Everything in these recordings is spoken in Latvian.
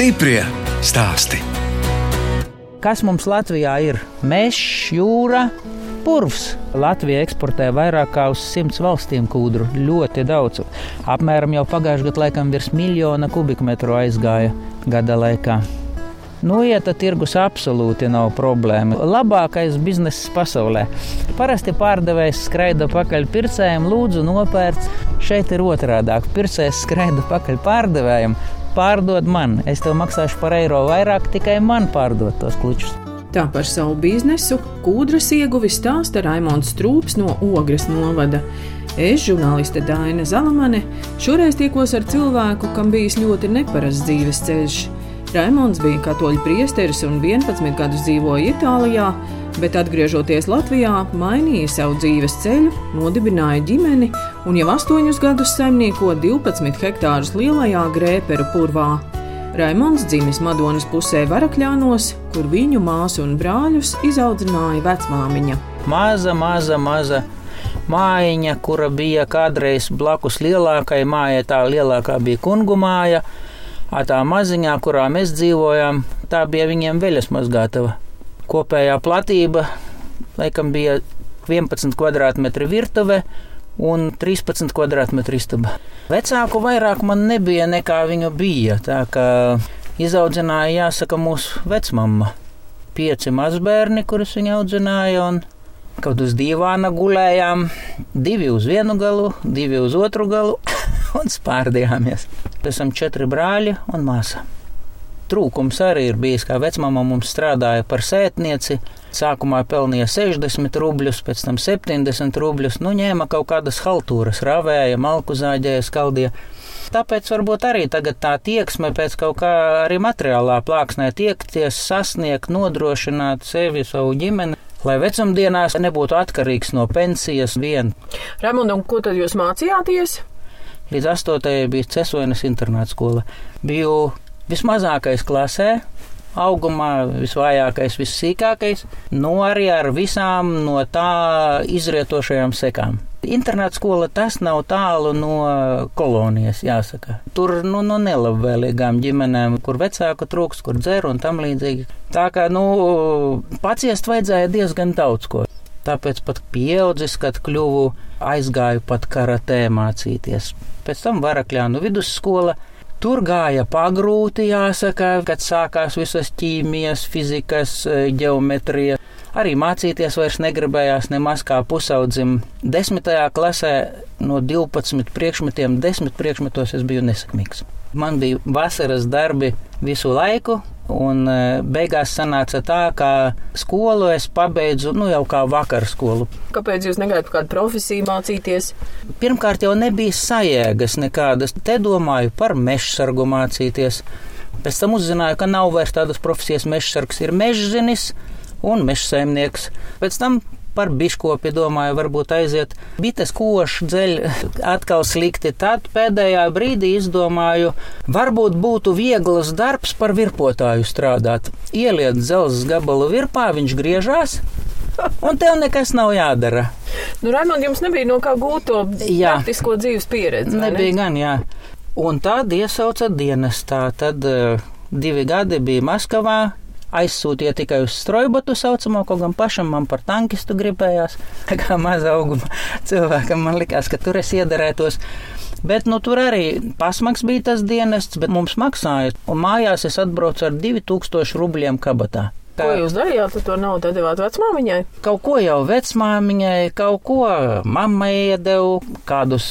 Stiprie stāsti. Kas mums Latvijā ir? Mežs, jūra, purvs. Latvija eksportē vairāk kā uz simts valstīm kūdru. Ļoti daudz. Apmēram jau pagājušajā gadā laikam virs miljona kubikmetru aizgāja gada laikā. Nu, ieta tirgus absolūti nav problēma. Labākais bizness pasaulē. Parasti pārdevējs skraida pakaļ pircējiem, lūdzu, nopērts. Šeit ir otrādi. Pircējs skraida pakaļ pārdevējiem, pārdod man. Es tev maksāšu par eiro vairāk, tikai man pārdot tos klučus. Tā par savu biznesu kūdras ieguvi stāsta Raimons Strūps no Ogres novada. Es, žurnāliste Dāna Zalamane, šoreiz tiekos ar cilvēku, kam bijis ļoti neparasts dzīves ceļš. Raimons bija katoļu priesteris un 11 gadus dzīvoja Itālijā, bet atgriežoties Latvijā, mainīja savu dzīves ceļu, nodibināja ģimeni un jau 8 gadus saimnieko 12 hektārus lielajā grēperu purvā. Raimons dzimis Madonas pusē Varakļānos, kur viņu māsu un brāļus izaudzināja vecmāmiņa. Maza, maza, maza mājiņa, kura bija kādreiz blakus lielākai mājai, tā lielākā bija kungu māja tā maziņā, kurā mēs dzīvojām, tā bija viņiem veļas mazgātava. Kopējā platība laikam bija 11 km virtuve un 13 km istaba. Vecāku vairāk man nebija nekā viņu bija, tā kā izaudzināja, jāsaka, mūsu vecmama. Pieci mazbērni, kurus viņa audzināja, un kaut uz divāna gulējām, divi uz vienu galu, divi uz otru galu. un spārdījāmies. Esam četri brāļi un māsa. Trūkums arī ir bijis, kā vecmāma mums strādāja par sētnieci. Sākumā pelnīja 60 rubļus, pēc tam 70 rubļus, nu ņēma kaut kādas haltūras, ravēja, malku zāģēja, skaldīja. Tāpēc varbūt arī tagad tā tieksme pēc kaut kā arī materiālā plāksnē tiekties, sasniegt, nodrošināt sevi, savu ģimeni lai vecumdienās nebūtu atkarīgs no pensijas vien. Raimond, un ko tad jūs mācījāties? Līdz 8. bija Cesonas internāta skola. Biju vismazākais klasē, augumā visvājākais, vissīkākais, nu arī ar visām no tā izrietošajām sekām. Internāta skola tas nav tālu no kolonijas, jāsaka. Tur nu, no nelabvēlīgām ģimenēm, kur vecāku trūks, kur dzer un tam līdzīgi. Tā kā, nu, paciest vajadzēja diezgan daudz ko. Tāpēc pat pieaudzis, kad kļuvu, aizgāju pat karatē mācīties. Pēc tam Varakļānu vidusskola. Tur gāja pagrūti, jāsaka, kad sākās visas ķīmijas, fizikas, ģeometrija. Arī mācīties vairs negribējās nemaz kā pusaudzim. Desmitajā klasē no 12 priekšmetiem, 10 priekšmetos es biju nesakmīgs. Man bija vasaras darbi visu laiku, Un e, beigās sanāca tā, ka skolu es pabeidzu nu, jau kā vakar skolu. Kāpēc jūs negaidāt kādu profesiju mācīties? Pirmkārt, jau nebija sajēgas nekādas. Te domāju par mežsargu mācīties. Pēc tam uzzināju, ka nav vairs tādas profesijas mežsargs, ir mežzinis un mežsaimnieks. Pēc tam par biškopi domāju, varbūt aiziet bites košu dzeļ atkal slikti. Tad pēdējā brīdī izdomāju, varbūt būtu viegls darbs par virpotāju strādāt. Ieliet dzelzs gabalu virpā, viņš griežās. Un tev nekas nav jādara. Nu, Raimond, jums nebija no kā gūt to praktisko dzīves pieredzi. Nebija ne? gan, jā. Un tad iesauca dienestā. Tad uh, divi gadi bija Maskavā, aizsūtīja tikai uz strojbotu saucamo, kaut gan pašam man par tankistu gribējās. Kā maza auguma cilvēkam man likās, ka tur es iedarētos. Bet nu, tur arī pasmags bija tas dienests, bet mums maksāja. Un mājās es atbraucu ar 2000 rubļiem kabatā. Tā. Ko jūs darījāt ar to naudu? Devāt vecmāmiņai? Kaut ko jau vecmāmiņai, kaut ko mammai iedevu, kādus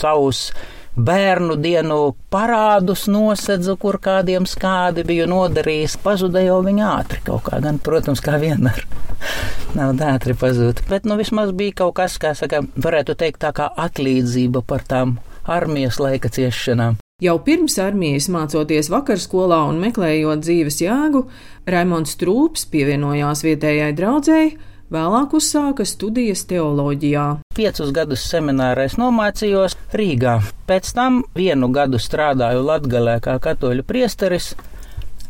savus bērnu dienu parādus nosedzu, kur kādiem skādi biju nodarījis. Pazuda jau viņa ātri kaut kā, gan, protams, kā vienmēr. Nav ātri pazūd. Bet, nu, vismaz bija kaut kas, kā saka, varētu teikt, tā kā atlīdzība par tām armijas laika ciešanām. Jau pirms armijas mācoties vakarskolā un meklējot dzīves jēgu, Raimons Trūps pievienojās vietējai draudzēji Vēlāk uzsāka studijas teoloģijā. Piecus gadus seminārā es nomācījos Rīgā. Pēc tam vienu gadu strādāju Latgalē kā katoļu priesteris,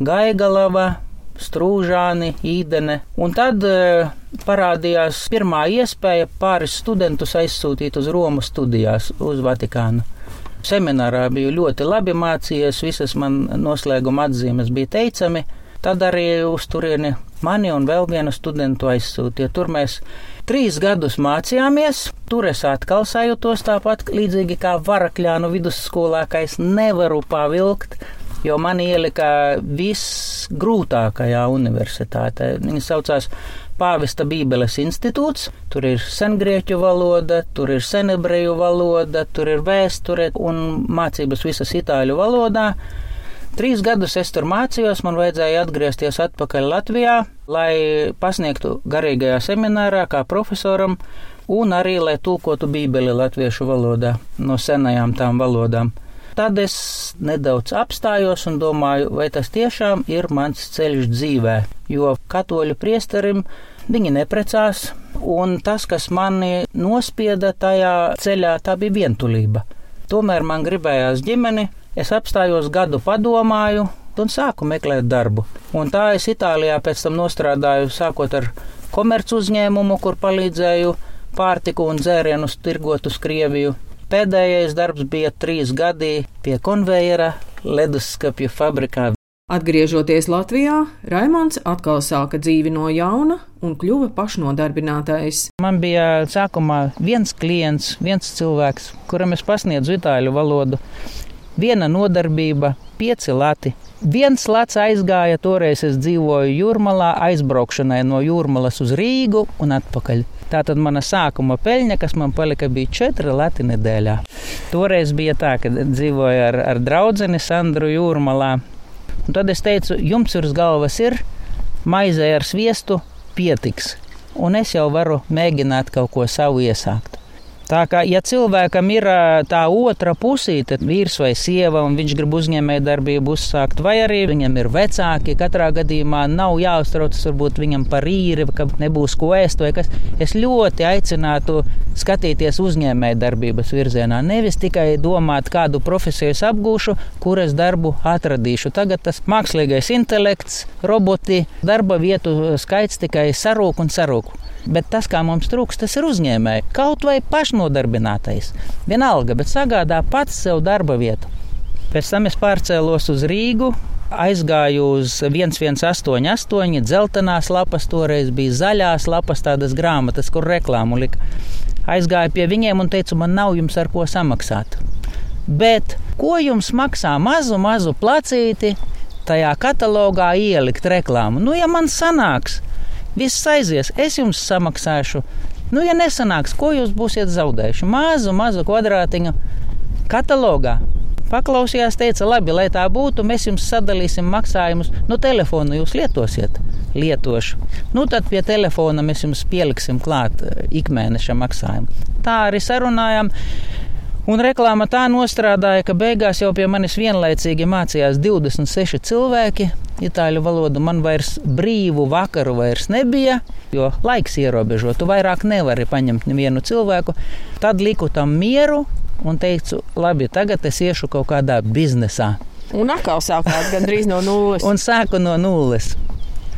Gaigalava, Strūžāni, Īdene. Un tad e, parādījās pirmā iespēja pāris studentus aizsūtīt uz Romu studijās, uz Vatikānu. Seminārā biju ļoti labi mācījies, visas man noslēguma atzīmes bija teicami. Tad arī uz turieni mani un vēl vienu studentu aizsūtīja. Tur mēs trīs gadus mācījāmies. Tur es atkal sajūtos tāpat līdzīgi kā Varakļānu vidusskolā, ka es nevaru pavilkt jo man ielika visgrūtākajā universitātē. Viņa saucās Pāvesta Bībeles institūts. Tur ir sengrieķu valoda, tur ir senebreju valoda, tur ir vēsture un mācības visas itāļu valodā. Trīs gadus es tur mācījos, man vajadzēja atgriezties atpakaļ Latvijā, lai pasniegtu garīgajā seminārā kā profesoram un arī, lai tulkotu Bībeli latviešu valodā no senajām tām valodām. Tad es nedaudz apstājos un domāju, vai tas tiešām ir mans ceļš dzīvē, jo katoļu priesterim viņi neprecās, un tas, kas mani nospieda tajā ceļā, tā bija vientulība. Tomēr man gribējās ģimeni, es apstājos gadu padomāju, un sāku meklēt darbu. Un tā es Itālijā pēc tam nostrādāju, sākot ar komercu uzņēmumu, kur palīdzēju pārtiku un dzērienus tirgot uz Krieviju. Pēdējais darbs bija trīs gadi pie konvejera leduskapju fabrikā. Atgriežoties Latvijā, Raimons atkal sāka dzīvi no jauna un kļuva pašnodarbinātais. Man bija sākumā viens klients, viens cilvēks, kuram es pasniedzu itāļu valodu. Viena nodarbība, pieci lati. Viens lats aizgāja, toreiz es dzīvoju Jūrmalā, aizbraukšanai no Jūrmalas uz Rīgu un atpakaļ. Tātad mana sākuma peļņa, kas man palika, bija 4 lati nedēļā. Toreiz bija tā, ka dzīvoju ar, ar draugu Sandru Jūrmalā. Un tad es teicu, jums virs galvas ir maizē ar sviestu, pietiks. Un es jau varu mēģināt kaut ko savu iesākt. Tā kā, ja cilvēkam ir tā otra pusīte, vīrs vai sieva, un viņš grib uzņēmēju darbību uzsākt, vai arī viņam ir vecāki, katrā gadījumā nav jāuztraucas varbūt viņam par īri, ka nebūs ko ēst vai kas. Es ļoti aicinātu skatīties uzņēmēju darbības virzienā, nevis tikai domāt, kādu profesiju es apgūšu, kuras darbu atradīšu. Tagad tas mākslīgais intelekts, roboti, darba vietu skaits tikai sarūk un sarūk. Bet tas, kā mums trūks, tas ir uzņēmēji. Kaut vai pašnodarbinātais. Vienalga, bet sagādā pats sev darba vietu. Pēc tam es pārcēlos uz Rīgu, aizgāju uz 1188, dzeltenās lapas, toreiz bija zaļās lapas, tādas grāmatas, kur reklāmu lika. Aizgāju pie viņiem un teicu, man nav jums ar ko samaksāt. Bet ko jums maksā mazu, mazu placīti tajā katalogā ielikt reklāmu? Nu, ja man sanāks, Viss aizies, es jums samaksāšu. Nu, ja nesanāks, ko jūs būsiet zaudējuši? Mazu, mazu kvadrātiņu katalogā. Paklausījās, teica, labi, lai tā būtu, mēs jums sadalīsim maksājumus. Nu, telefonu jūs lietosiet, lietošu. Nu, tad pie telefona mēs jums pieliksim klāt eh, ikmēneša maksājumu. Tā arī sarunājām. Un reklāma tā nostrādāja, ka beigās jau pie manis vienlaicīgi mācījās 26 cilvēki. Itāļu valodu man vairs brīvu vakaru vairs nebija, jo laiks ierobežo. Tu vairāk nevari paņemt nevienu cilvēku. Tad liku tam mieru un teicu, labi, tagad es iešu kaut kādā biznesā. Un atkal sākāt gandrīz no nulles. un sāku no nulles.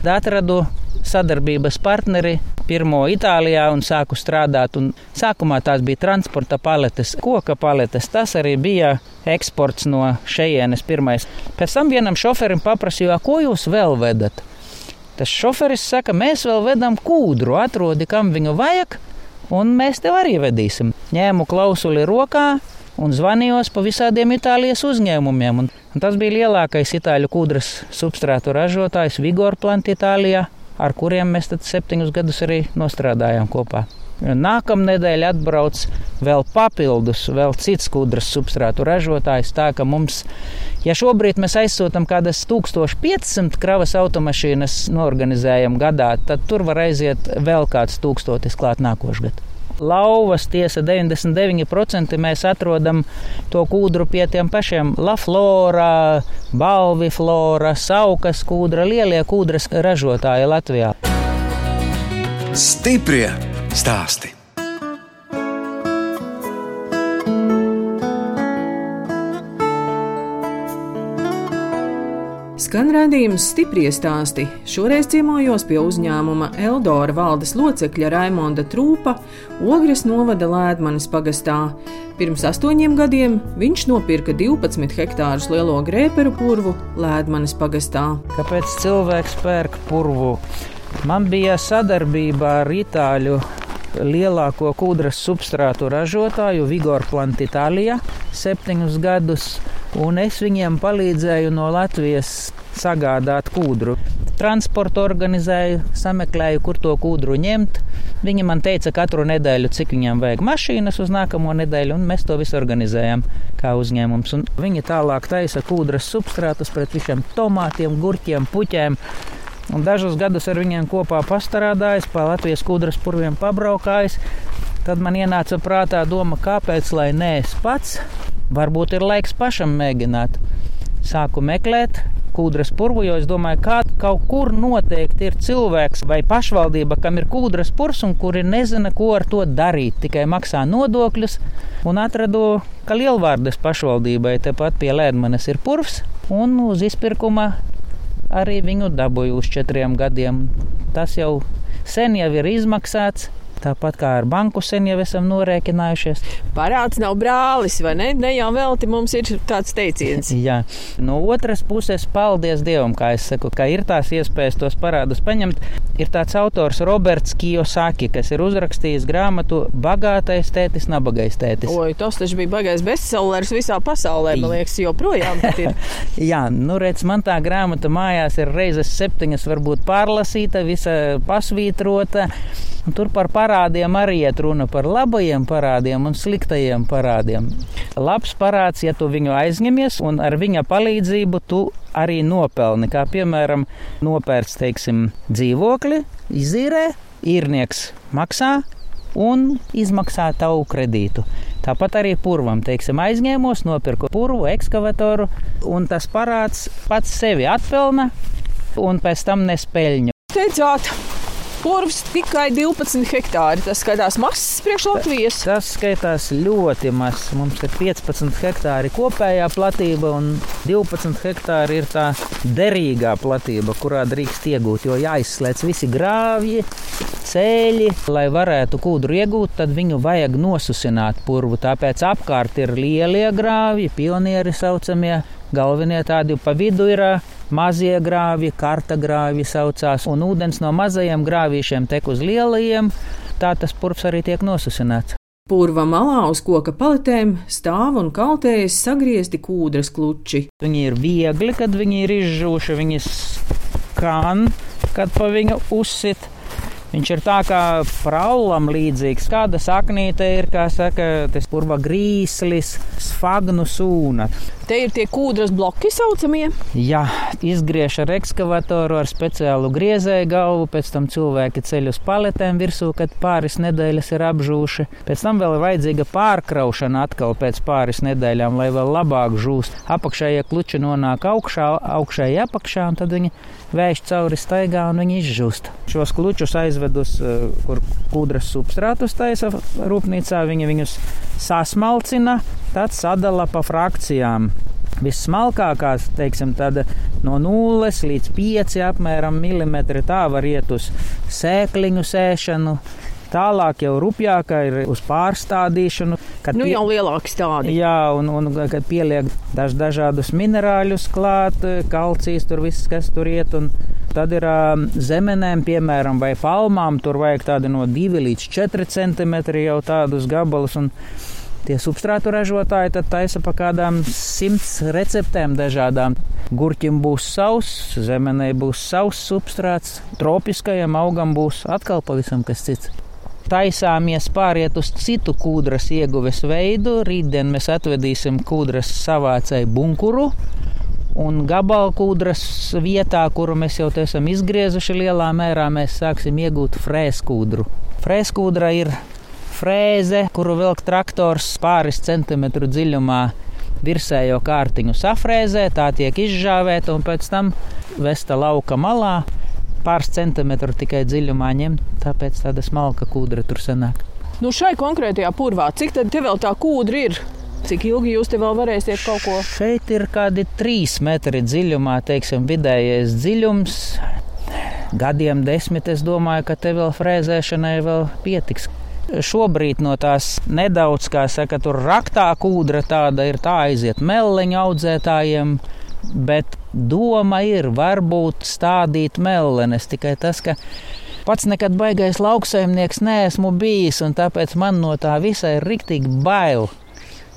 Atradu sadarbības partneri pirmo Itālijā un sāku strādāt. Un sākumā tās bija transporta paletes, koka paletes. Tas arī bija eksports no šejienes pirmais. Pēc tam vienam šoferim paprasīju, ko jūs vēl vedat? Tas šoferis saka, mēs vēl vedam kūdru, atrodi, kam viņu vajag, un mēs tev arī vedīsim. Ņēmu klausuli rokā, un zvanījos pa visādiem Itālijas uzņēmumiem. Un, un tas bija lielākais itāļu kūdras substrātu ražotājs Vigor Plant Itālijā ar kuriem mēs septiņus gadus arī nostrādājām kopā. Nākamnedēļ atbrauc vēl papildus, vēl cits kūdras substrātu ražotājs. Tā ka mums, ja šobrīd mēs aizsūtām kādas 1500 kravas automašīnas, norganizējam gadā, tad tur var aiziet vēl kāds tūkstotis klāt nākošais gads lauvas, tiesa 99% mēs atrodam to kūdru pie tiem pašiem Laflora, Balviflora, Saukas kūdra, lielie kūdras ražotāji Latvijā. Stiprie stāsti! Skan redzējums stipri stāsti. Šoreiz ciemojos pie uzņēmuma Eldora valdes locekļa Raimonda Trūpa, Ogres novada Lēdmanes pagastā. Pirms astoņiem gadiem viņš nopirka 12 hektārus lielo grēperu purvu Lēdmanes pagastā. Kāpēc cilvēks pērk purvu? Man bija sadarbība ar Itāļu lielāko kūdras substrātu ražotāju Vigor Plant Itālijā septiņus gadus un es viņiem palīdzēju no Latvijas sagādāt kūdru. Transportu organizēju, sameklēju, kur to kūdru ņemt. Viņi man teica katru nedēļu, cik viņiem vajag mašīnas uz nākamo nedēļu, un mēs to visu organizējam kā uzņēmums. Un viņi tālāk taisa kūdras substrātus pret visiem tomātiem, gurķiem, puķiem. Un dažus gadus ar viņiem kopā pastrādājis, pa Latvijas kūdras purviem pabraukājis. Tad man ienāca prātā doma, kāpēc lai nē es pats Varbūt ir laiks pašam mēģināt. Sāku meklēt kūdras purvu, es domāju, ka kaut kur noteikti ir cilvēks vai pašvaldība, kam ir kūdras purs un kuri nezina, ko ar to darīt. Tikai maksā nodokļus un atradu, ka Lielvārdas pašvaldībai tepat pie Lēdmanes ir purvs un uz izpirkuma arī viņu dabūju uz četriem gadiem. Tas jau sen jau ir izmaksāts. Tāpat kā ar banku sen jau esam norēķinājušies. Parāds nav brālis, vai ne? Ne jau velti mums ir tāds teiciens. Jā, no otras puses, paldies Dievam, kā es saku, ka ir tās iespējas tos parādus paņemt. Ir tāds autors Roberts Kijosaki, kas ir uzrakstījis grāmatu Bagātais tētis, nabagais tētis. Oi, tas taču bija bagājis bestsellers visā pasaulē, man liekas, joprojām. Jā, nu redz, man tā grāmata mājās ir reizes septiņas varbūt pārlasīta, visa pasvītrota. Un tur par parādiem arī iet runa par labajiem parādiem un sliktajiem parādiem. Labs parāds, ja tu viņu aizņemies un ar viņa palīdzību tu arī nopelni. Kā piemēram, nopērts, teiksim, dzīvokli, izīrē, īrnieks maksā un izmaksā tavu kredītu. Tāpat arī purvam, teiksim, aizņēmos, nopirku purvu, ekskavatoru, un tas parāds pats sevi atpelna un pēc tam nespēļņu. Teicāt, Purvs tikai 12 hektāri. Tas skaitās mazs priekš Latvijas. Tas skaitās ļoti mazs. Mums ir 15 hektāri kopējā platība un 12 hektāri ir tā derīgā platība, kurā drīkst iegūt. Jo jāizslēdz visi grāvji, ceļi. Lai varētu kūdru iegūt, tad viņu vajag nosusināt purvu. Tāpēc apkārt ir lielie grāvji, pionieri saucamie. Galvenie tādi pa vidu ir mazie grāvji, karta grāvji saucās, un ūdens no mazajiem grāvīšiem tek uz lielajiem. Tā tas purvs arī tiek nosusināts. Purva malā uz koka paletēm stāv un kaltējas sagriezti kūdras kluči. Viņi ir viegli, kad viņi ir izžūši, viņi skan, kad pa viņu uzsit. Viņš ir tā kā praulam līdzīgs. Kāda saknīte ir, kā saka, tas purva grīslis, sfagnu sūna. Te ir tie kūdras bloki saucamie. Jā, izgriež ar ekskavatoru, ar speciālu griezēju galvu, pēc tam cilvēki ceļ uz paletēm virsū, kad pāris nedēļas ir apžūši. Pēc tam vēl ir vajadzīga pārkraušana atkal pēc pāris nedēļām, lai vēl labāk žūst. Apakšējie kluči nonāk augšā, augšēji apakšā, un tad viņi vējš cauri staigā un viņi izžūst. Šos klučus aizved uz, eh, kur kūdras substrātus taisa rūpnīcā, viņi viņus sasmalcina, tad sadala pa frakcijām. Vissmalkākās, teiksim, no 0 līdz 5 apmēram milimetri tā var iet uz sēkliņu sēšanu. Tālāk jau rupjākā ir uz pārstādīšanu. Kad nu, jau lielāki stādi. Jā, un, un kad pieliek daž, dažādus minerāļus klāt, kalcijas tur viss, kas tur iet. Un tad ir zemenēm, piemēram, vai palmām, tur vajag tādu no 2 līdz 4 centimetri jau tādus gabalus. Tie substrātu ražotāji tad taisa pa kādām simts receptēm dažādām. Gurķim būs savs, zemenei būs savs substrāts, tropiskajam augam būs atkal pavisam kas cits taisāmies pāriet uz citu kūdras ieguves veidu. Rītdien mēs atvedīsim kūdras savācēju bunkuru. Un gabalkūdras vietā, kuru mēs jau esam izgriezuši lielā mērā, mēs sāksim iegūt frēskūdru. Frēskūdra ir frēze, kuru vilk traktors pāris centimetru dziļumā virsējo kārtiņu safrēzē, tā tiek izžāvēta un pēc tam vesta lauka malā. Pāris centimetru tikai dziļumā ņemt, tāpēc tāda smalka kūdra tur sanāk. Nu šai konkrētajā purvā, cik tad vēl tā kūdra ir? Cik ilgi jūs te vēl varēsiet kaut ko? Šeit ir kādi trīs metri dziļumā, teiksim, vidējais dziļums. Gadiem desmit es domāju, ka te vēl frēzēšanai vēl pietiks. Šobrīd no tās nedaudz, kā saka, tur raktā kūdra tāda ir, tā aiziet meleņu audzētājiem, bet doma ir varbūt stādīt melenes. Tikai tas, ka pats nekad baigais lauksaimnieks neesmu bijis, un tāpēc man no tā visa ir riktīgi bail.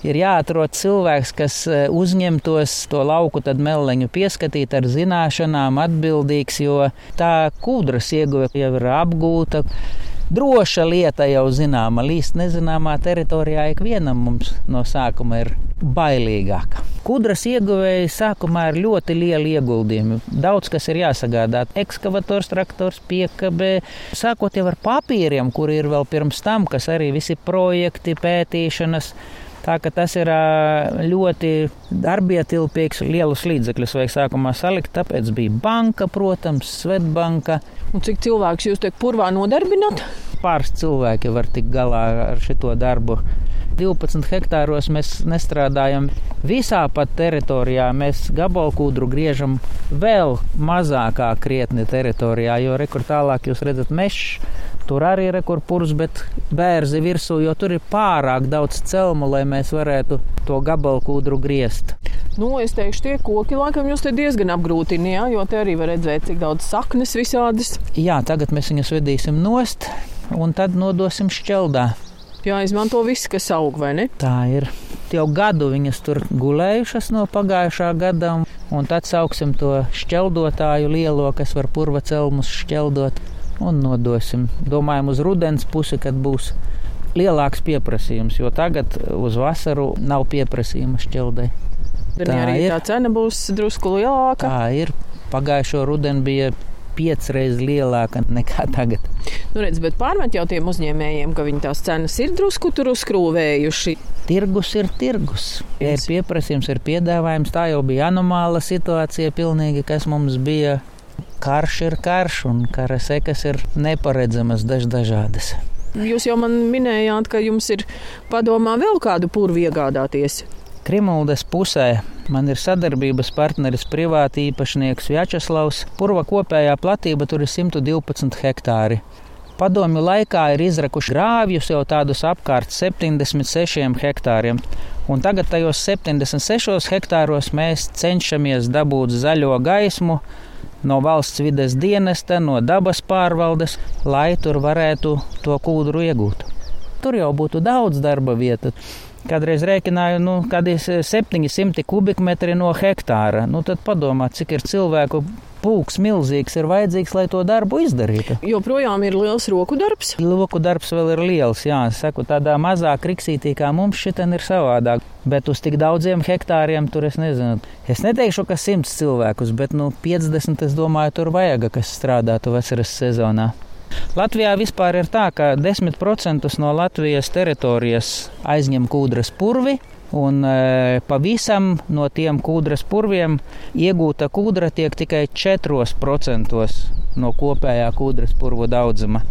Ir jāatrod cilvēks, kas e, uzņemtos to lauku, meleņu pieskatīt ar zināšanām, atbildīgs, jo tā kūdras ieguve jau ir apgūta droša lieta jau zināma. Līst nezināmā teritorijā ikvienam mums no sākuma ir bailīgāk. Kudras ieguvēji sākumā ir ļoti lieli ieguldījumi. Daudz kas ir jāsagādā. Ekskavators, traktors, piekabē. Sākot jau ar papīriem, kuri ir vēl pirms tam, kas arī visi projekti, pētīšanas. Tā ka tas ir ļoti darbietilpīgs, lielus līdzekļus vajag sākumā salikt. Tāpēc bija banka, protams, Svetbanka. Un cik cilvēks jūs te purvā nodarbināt? Pāris cilvēki var tikt galā ar šo darbu. 12 hektāros mēs nestrādājam. Visā pat teritorijā mēs gabalkūdru griežam vēl mazākā krietni teritorijā, jo rekur tālāk jūs redzat mežs. Tur arī ir rekurpurs, bet bērzi virsū, jo tur ir pārāk daudz celmu, lai mēs varētu to gabalkūdru griezt. Nu, es teikšu, tie koki laikam jūs te diezgan apgrūtina, jā, jo te arī var redzēt, cik daudz saknes visādas. Jā, tagad mēs viņus vedīsim nost un tad nodosim šķeldā jāizmanto viss, kas aug, vai ne? Tā ir. Jau gadu viņas tur gulējušas no pagājušā gada, un tad sauksim to šķeldotāju lielo, kas var purva celmus šķeldot, un nodosim. Domājam uz rudens pusi, kad būs lielāks pieprasījums, jo tagad uz vasaru nav pieprasījuma šķeldai. Tā arī ir. tā cena būs drusku lielāka. Tā ir. Pagājušo rudenu bija piecreiz lielāka nekā tagad. Nu, redz, bet pārmet jau tiem uzņēmējiem, ka viņi tās cenas ir drusku tur uzkrūvējuši. Tirgus ir tirgus. Ja ir pieprasījums, ir piedāvājums. Tā jau bija anomāla situācija, pilnīgi, kas mums bija. Karš ir karš, un kara sekas ir neparedzamas, dažādas. Jūs jau man minējāt, ka jums ir padomā vēl kādu purvu iegādāties. Krimuldas pusē man ir sadarbības partneris privāti īpašnieks Vjačeslavs. Purva kopējā platība tur ir 112 hektāri. Padomju laikā ir izrakuši grāvjus jau tādus apkārt 76 hektāriem, un tagad tajos 76 hektāros mēs cenšamies dabūt zaļo gaismu no valsts vides dienesta, no dabas pārvaldes, lai tur varētu to kūdru iegūt. Tur jau būtu daudz darba vietu. Kādreiz rēķināju, nu, kādi 700 kubikmetri no hektāra. Nu, tad padomā, cik ir cilvēku pūks milzīgs ir vajadzīgs, lai to darbu izdarītu. Joprojām ir liels roku darbs. Roku darbs vēl ir liels, jā, saku, tādā mazā kriksītī kā mums šitien ir savādāk. Bet uz tik daudziem hektāriem tur es nezinu. Es neteikšu, ka simts cilvēkus, bet nu 50 es domāju, tur vajag, kas strādātu vasaras sezonā. Latvijā vispār ir tā, ka 10% no Latvijas teritorijas aizņem kūdras purvi. Un e, pavisam no tiem kūdras purviem iegūta kūdra tiek tikai 4% no kopējā kūdras purvu daudzuma.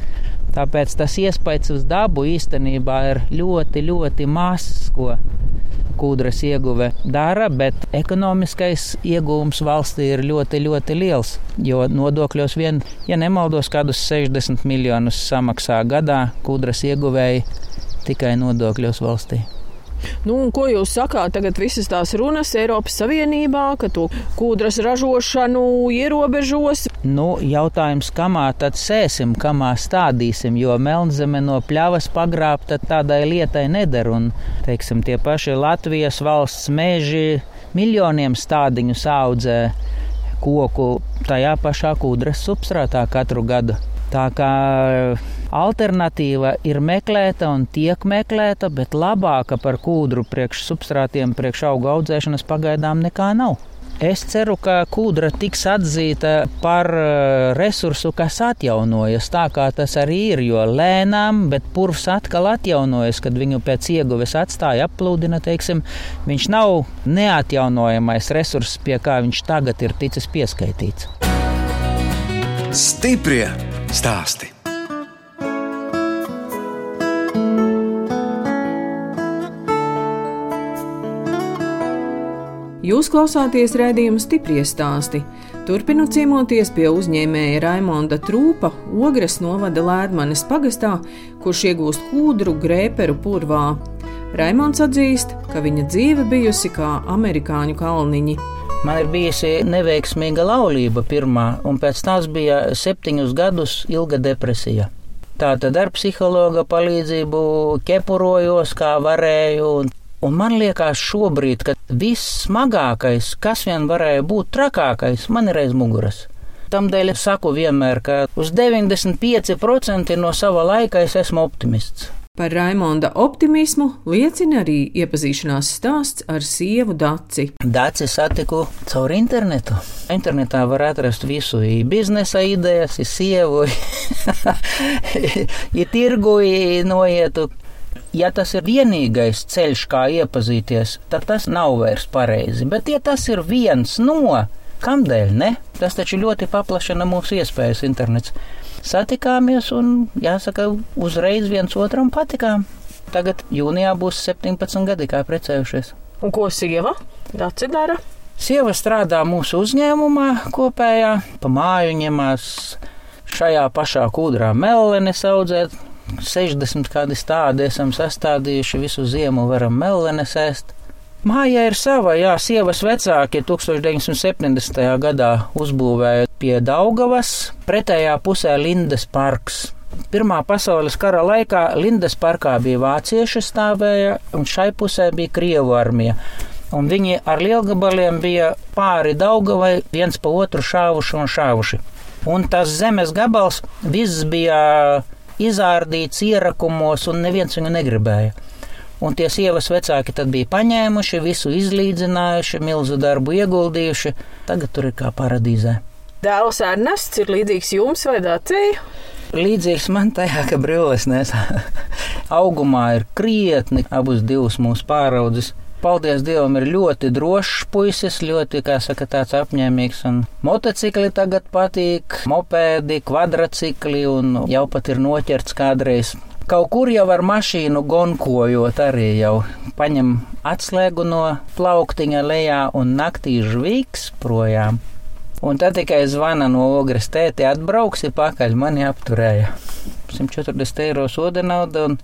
Tāpēc tas iespējas uz dabu īstenībā ir ļoti, ļoti mazs, ko kūdras ieguve dara, bet ekonomiskais iegūms valstī ir ļoti, ļoti liels. Jo nodokļos vien, ja nemaldos, kādus 60 miljonus samaksā gadā kūdras ieguvēji tikai nodokļos valstī. Nu, ko jūs sakāt? Tagad visas tās runas Eiropas Savienībā, ka to kūdras ražošanu ierobežos. Nu, jautājums, kamā tad sēsim, kamā stādīsim, jo melnzeme no pļavas pagrābta tādai lietai neder. Un, teiksim, tie paši Latvijas valsts meži miljoniem stādiņu audzē koku tajā pašā kūdras substrātā katru gadu. Tā kā alternatīva ir meklēta un tiek meklēta, bet labāka par kūdru priekš substrātiem, priekš augu audzēšanas pagaidām nekā nav. Es ceru, ka kūdra tiks atzīta par eh, resursu, kas atjaunojas. Tā kā tas arī ir, jo lēnām, bet purvs atkal atjaunojas, kad viņu pēc ieguves atstāja applūdina, teiksim, viņš nav neatjaunojamais resurss, pie kā viņš tagad ir ticis pieskaitīts. Stiprie stāsti. Jūs klausāties raidījuma stipri stāstī. Turpinu ciemoties pie uzņēmēja Raimonda Trūpa, Ogres novada Lēdmanes pagastā, kurš iegūst kūdru grēperu purvā. Raimonds atzīst, ka viņa dzīve bijusi kā amerikāņu kalniņi. Man ir bijusi neveiksmīga laulība pirmā, un pēc tās bija septiņus gadus ilga depresija. Tātad ar psihologa palīdzību ķepurojos, kā varēju. Un, un man liekas, šobrīd, ka viss smagākais, kas vien varēja būt trakākais, man ir aiz muguras. Tādēļ es saku vienmēr, ka uz 95% no sava laika es esmu optimists. Par Raimonda optimismu liecina arī iepazīšanās stāsts ar sievu Daci. Daci satiku caur internetu. Internetā var atrast visu, biznesa idejas, sievu, i tirgu, noietu. Ja tas ir vienīgais ceļš, kā iepazīties, tad tas nav vairs pareizi. Bet, ja tas ir viens no, kamdēļ ne? Tas taču ļoti paplašina mūsu iespējas internets satikāmies un, jāsaka, uzreiz viens otram patikām. Tagad jūnijā būs 17 gadi, kā precējušies. Un ko sieva Daci dara? Sieva strādā mūsu uzņēmumā kopējā, pa māju ņemās šajā pašā kūdrā mellenes audzēt. 60 kādi tādi esam sastādījuši, visu ziemu varam mellenes ēst. Māja ir sava, jā, sievas vecāki 1970. gadā uzbūvēja pie Daugavas, pretējā pusē Lindas parks. Pirmā pasaules kara laikā Lindas parkā bija vācieši stāvēja, un šai pusē bija Krievu armija. Un viņi ar lielgabaliem bija pāri Daugavai, viens pa otru šāvuši un šāvuši. Un tas zemes gabals viss bija izārdīts ierakumos, un neviens viņu negribēja. Un tie sievas vecāki tad bija paņēmuši, visu izlīdzinājuši, milzu darbu ieguldījuši. Tagad tur ir kā paradīzē. Dēls Ernests ir līdzīgs jums vai Dācijai? Līdzīgs man tajā, ka brilles nesā. Augumā ir krietni abus divus mūsu pāraudzes. Paldies Dievam, ir ļoti drošs puisis, ļoti, kā saka, tāds apņēmīgs. Un motocikli tagad patīk, mopēdi, kvadrcikli un jau pat ir noķerts kādreiz Kaut kur jau ar mašīnu gonkojot, arī jau paņem atslēgu no plauktiņa lejā un naktī žvīgs projām. Un tad tikai zvana no ogres tēti, atbrauksi pakaļ, mani apturēja. 140 eiro soda nauda un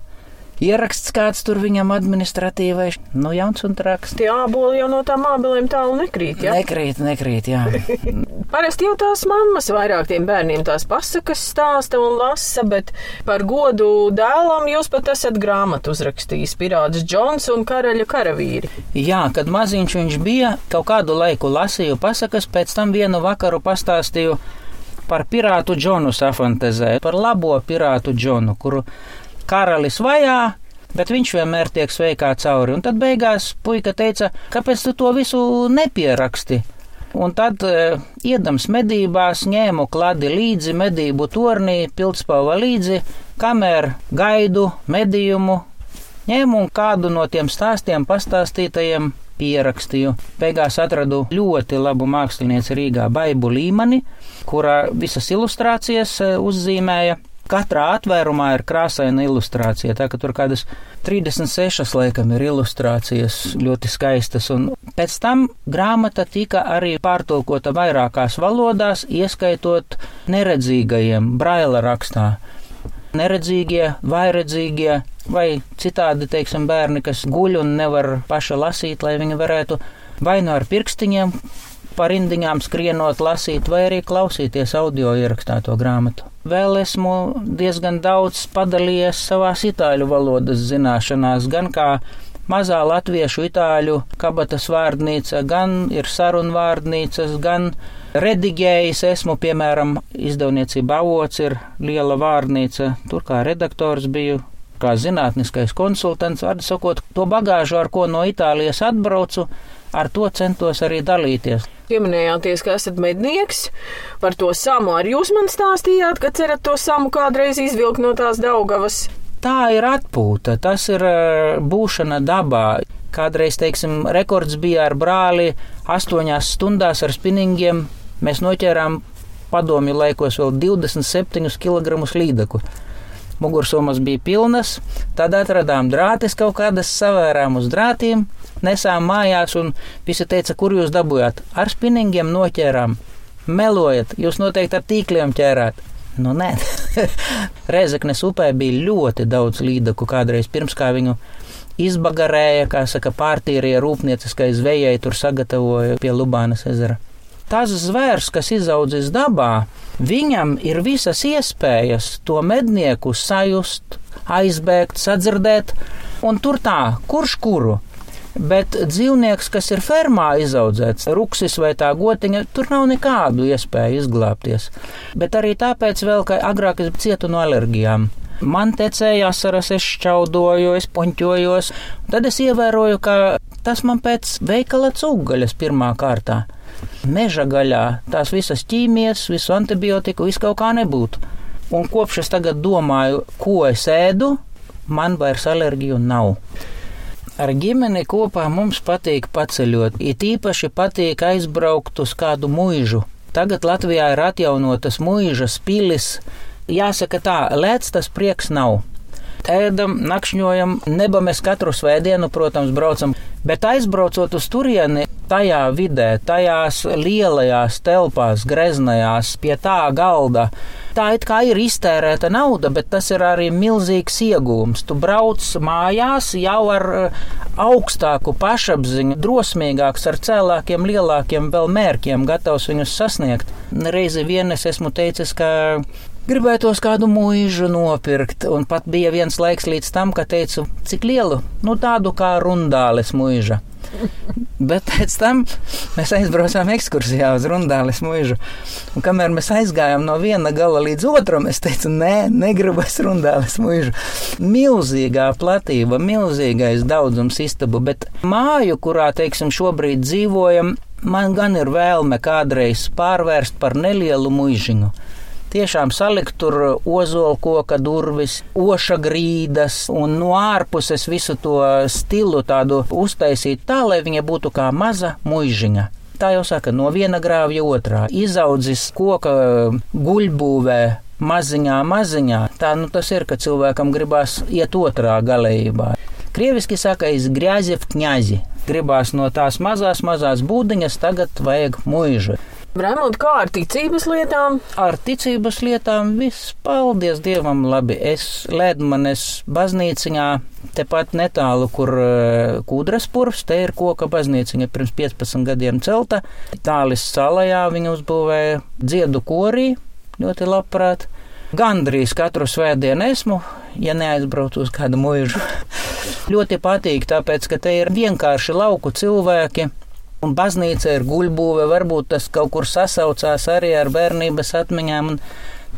ieraksts kāds tur viņam administratīvais, nu jauns un traks. Tie āboli jau no tām ābelēm tālu nekrīt, jā? Nekrīt, nekrīt, jā. Parasti jau tās mammas vairāk tiem bērniem tās pasakas stāsta un lasa, bet par godu dēlam jūs pat esat grāmatu uzrakstījis Pirāts Džons un Karaļa karavīri. Jā, kad maziņš viņš bija, kaut kādu laiku lasīju pasakas, pēc tam vienu vakaru pastāstīju par pirātu Džonu safantezē, par labo pirātu Džonu, kuru karalis vajā, bet viņš vienmēr tiek sveikā cauri. Un tad beigās puika teica, kāpēc tu to visu nepieraksti? Un tad, e, iedams medībās, ņēmu kladi līdzi medību tornī, pildspalva līdzi, kamēr gaidu medījumu, ņēmu un kādu no tiem stāstiem pastāstītajiem pierakstīju. Beigās atradu ļoti labu mākslinieci Rīgā Baibu Līmani, kurā visas ilustrācijas e, uzzīmēja. Katrā atvērumā ir krāsaina ilustrācija, tā ka tur kādas 36 laikam ir ilustrācijas ļoti skaistas, un pēc tam grāmata tika arī pārtulkota vairākās valodās, ieskaitot neredzīgajiem braila rakstā. Neredzīgie, vairedzīgie vai citādi, teiksim, bērni, kas guļ un nevar paša lasīt, lai viņi varētu vai nu ar pirkstiņiem pa rindiņām skrienot, lasīt, vai arī klausīties audio ierakstīto grāmatu. Vēl esmu diezgan daudz padalījies savās itāļu valodas zināšanās, gan kā mazā latviešu itāļu kabatas vārdnīca, gan ir sarunvārdnīcas, gan redigējis esmu, piemēram, izdevniecība avots ir liela vārnīca, tur kā redaktors biju, kā zinātniskais konsultants, vārdu sakot, to bagāžu, ar ko no Itālijas atbraucu, ar to centos arī dalīties. Pieminējāties, ka esat mednieks par to samu. Arī jūs man stāstījāt, ka cerat to samu kādreiz izvilkt no tās Daugavas. Tā ir atpūta, tas ir būšana dabā. Kādreiz, teiksim, rekords bija ar brāli astoņās stundās ar spinningiem. Mēs noķērām padomju laikos vēl 27 kg līdaku. Mugursomas bija pilnas, tad atradām drātis kaut kādas, savērām uz drātiem, nesām mājās, un visi teica, kur jūs dabūjāt? Ar spinningiem noķērām. Melojat, jūs noteikti ar tīkliem ķērāt. Nu, nē, Rezeknes upē bija ļoti daudz līdaku kādreiz pirms kā viņu izbagarēja, kā saka, pārtīrīja rūpnieciskai zvejai, tur sagatavoja pie Lubānas ezera. Tas zvērs, kas izaudzis dabā, viņam ir visas iespējas to mednieku sajust, aizbēgt, sadzirdēt, un tur tā, kurš kuru. Bet dzīvnieks, kas ir fermā izaudzēts, ruksis vai tā gotiņa, tur nav nekādu iespēju izglābties. Bet arī tāpēc, vēl, ka agrāk es cietu no alerģijām. Man tecēja asaras, es šķaudoju, es poņķojos. Tad es ievēroju, ka tas man pēc veikala cūgaļas pirmā kārtā. Meža gaļā tās visas ķīmijas, visu antibiotiku, viss kaut kā nebūtu. Un kopš es tagad domāju, ko es ēdu, man vairs alerģiju nav. Ar ģimeni kopā mums patīk paceļot, it īpaši patīk aizbraukt uz kādu mūžu. Tagad Latvijā ir atjaunotas mūžas pilis, jāsaka tā, lēts tas prieks nav. Ēdam, nakšņojam, neba mēs katru svētdienu, protams, braucam, bet aizbraucot uz turieni, tajā vidē, tajās lielajās telpās, greznajās, pie tā galda, tā it kā ir iztērēta nauda, bet tas ir arī milzīgs iegūms. Tu brauc mājās jau ar eh, augstāku pašapziņu, drosmīgāks, ar cēlākiem, lielākiem vēl mērķiem, gatavs viņus sasniegt. Reizi vien es esmu teicis, ka Gribētos kādu mūžu nopirkt, un pat bija viens laiks līdz tam, ka teicu, cik lielu, nu tādu kā rundāles mūža. Bet pēc tam mēs aizbraucām ekskursijā uz Rundāles mūžu. Un kamēr mēs aizgājām no viena gala līdz otram, es teicu, nē, negribu es Rundāles mūžu. Milzīgā platība, milzīgais daudzums istabu, bet māju, kurā, teiksim, šobrīd dzīvojam, man gan ir vēlme kādreiz pārvērst par nelielu mūžiņu tiešām salikt tur ozolkoka durvis, oša grīdas un no ārpuses visu to stilu tādu uztaisīt tā, lai viņa būtu kā maza muižiņa tā jau saka, no viena grāvja otrā. Izaudzis koka guļbūvē. Maziņā, maziņā. Tā nu tas ir, ka cilvēkam gribās iet otrā galējībā. Krieviski saka, izgrieziet kņazi. Gribās no tās mazās, mazās būdiņas, tagad vajag mūžu. Raimonds, kā ar ticības lietām? Ar ticības lietām viss, paldies Dievam, labi. Es Ledmanes baznīciņā, tepat netālu, kur uh, kūdras purvs, te ir koka baznīciņa pirms 15 gadiem celta. Tālis salajā viņa uzbūvēja dziedu korī, ļoti labprāt. Gandrīz katru svētdienu esmu, ja neaizbraucu uz kādu mūžu. ļoti patīk, tāpēc, ka te ir vienkārši lauku cilvēki Un baznīca ir guļbūve, varbūt tas kaut kur sasaucās arī ar bērnības atmiņām.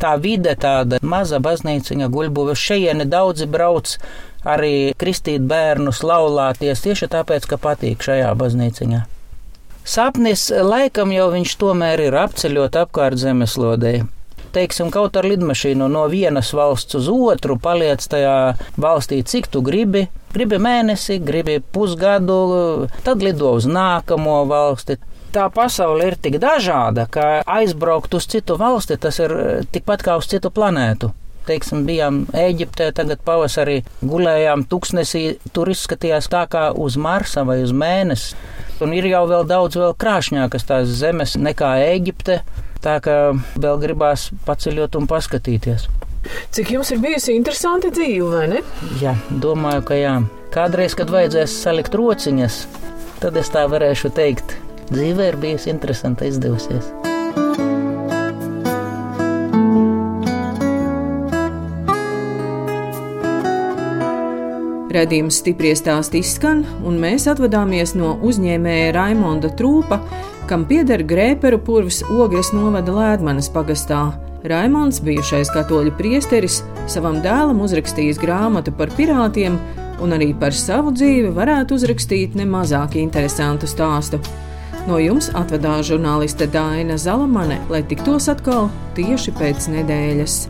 Tā vide, tāda maza baznīciņa guļbūve, šejieni daudzi brauc arī kristīt bērnus, laulāties tieši tāpēc, ka patīk šajā baznīciņā. Sapnis laikam jau viņš tomēr ir apceļot apkārt zemeslodei teiksim, kaut ar lidmašīnu no vienas valsts uz otru, paliec tajā valstī, cik tu gribi. Gribi mēnesi, gribi pusgadu, tad lido uz nākamo valsti. Tā pasaule ir tik dažāda, ka aizbraukt uz citu valsti tas ir tikpat kā uz citu planētu teiksim, bijām Eģiptē, tagad pavasarī gulējām tuksnesī, tur izskatījās tā kā uz Marsa vai uz mēnesi. Un ir jau vēl daudz vēl krāšņākas tās zemes nekā Eģipte. Tā kā vēl gribās paceļot un paskatīties. Cik jums ir bijusi interesanta dzīve, vai ne? Jā, domāju, ka jā. Kādreiz, kad vajadzēs salikt rociņas, tad es tā varēšu teikt. Dzīve ir bijusi interesanta, izdevusies. Redījums stipri stāst izskan, un mēs atvadāmies no uzņēmēja Raimonda Trūpa, kam pieder grēperu purvs Ogres novada Lēdmanas pagastā. Raimons, bijušais katoļu priesteris, savam dēlam uzrakstījis grāmatu par pirātiem, un arī par savu dzīvi varētu uzrakstīt nemazāk interesantu stāstu. No jums atvedās žurnāliste Dāna Zalamane, lai tiktos atkal tieši pēc nedēļas.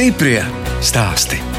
Stiprie stāsti.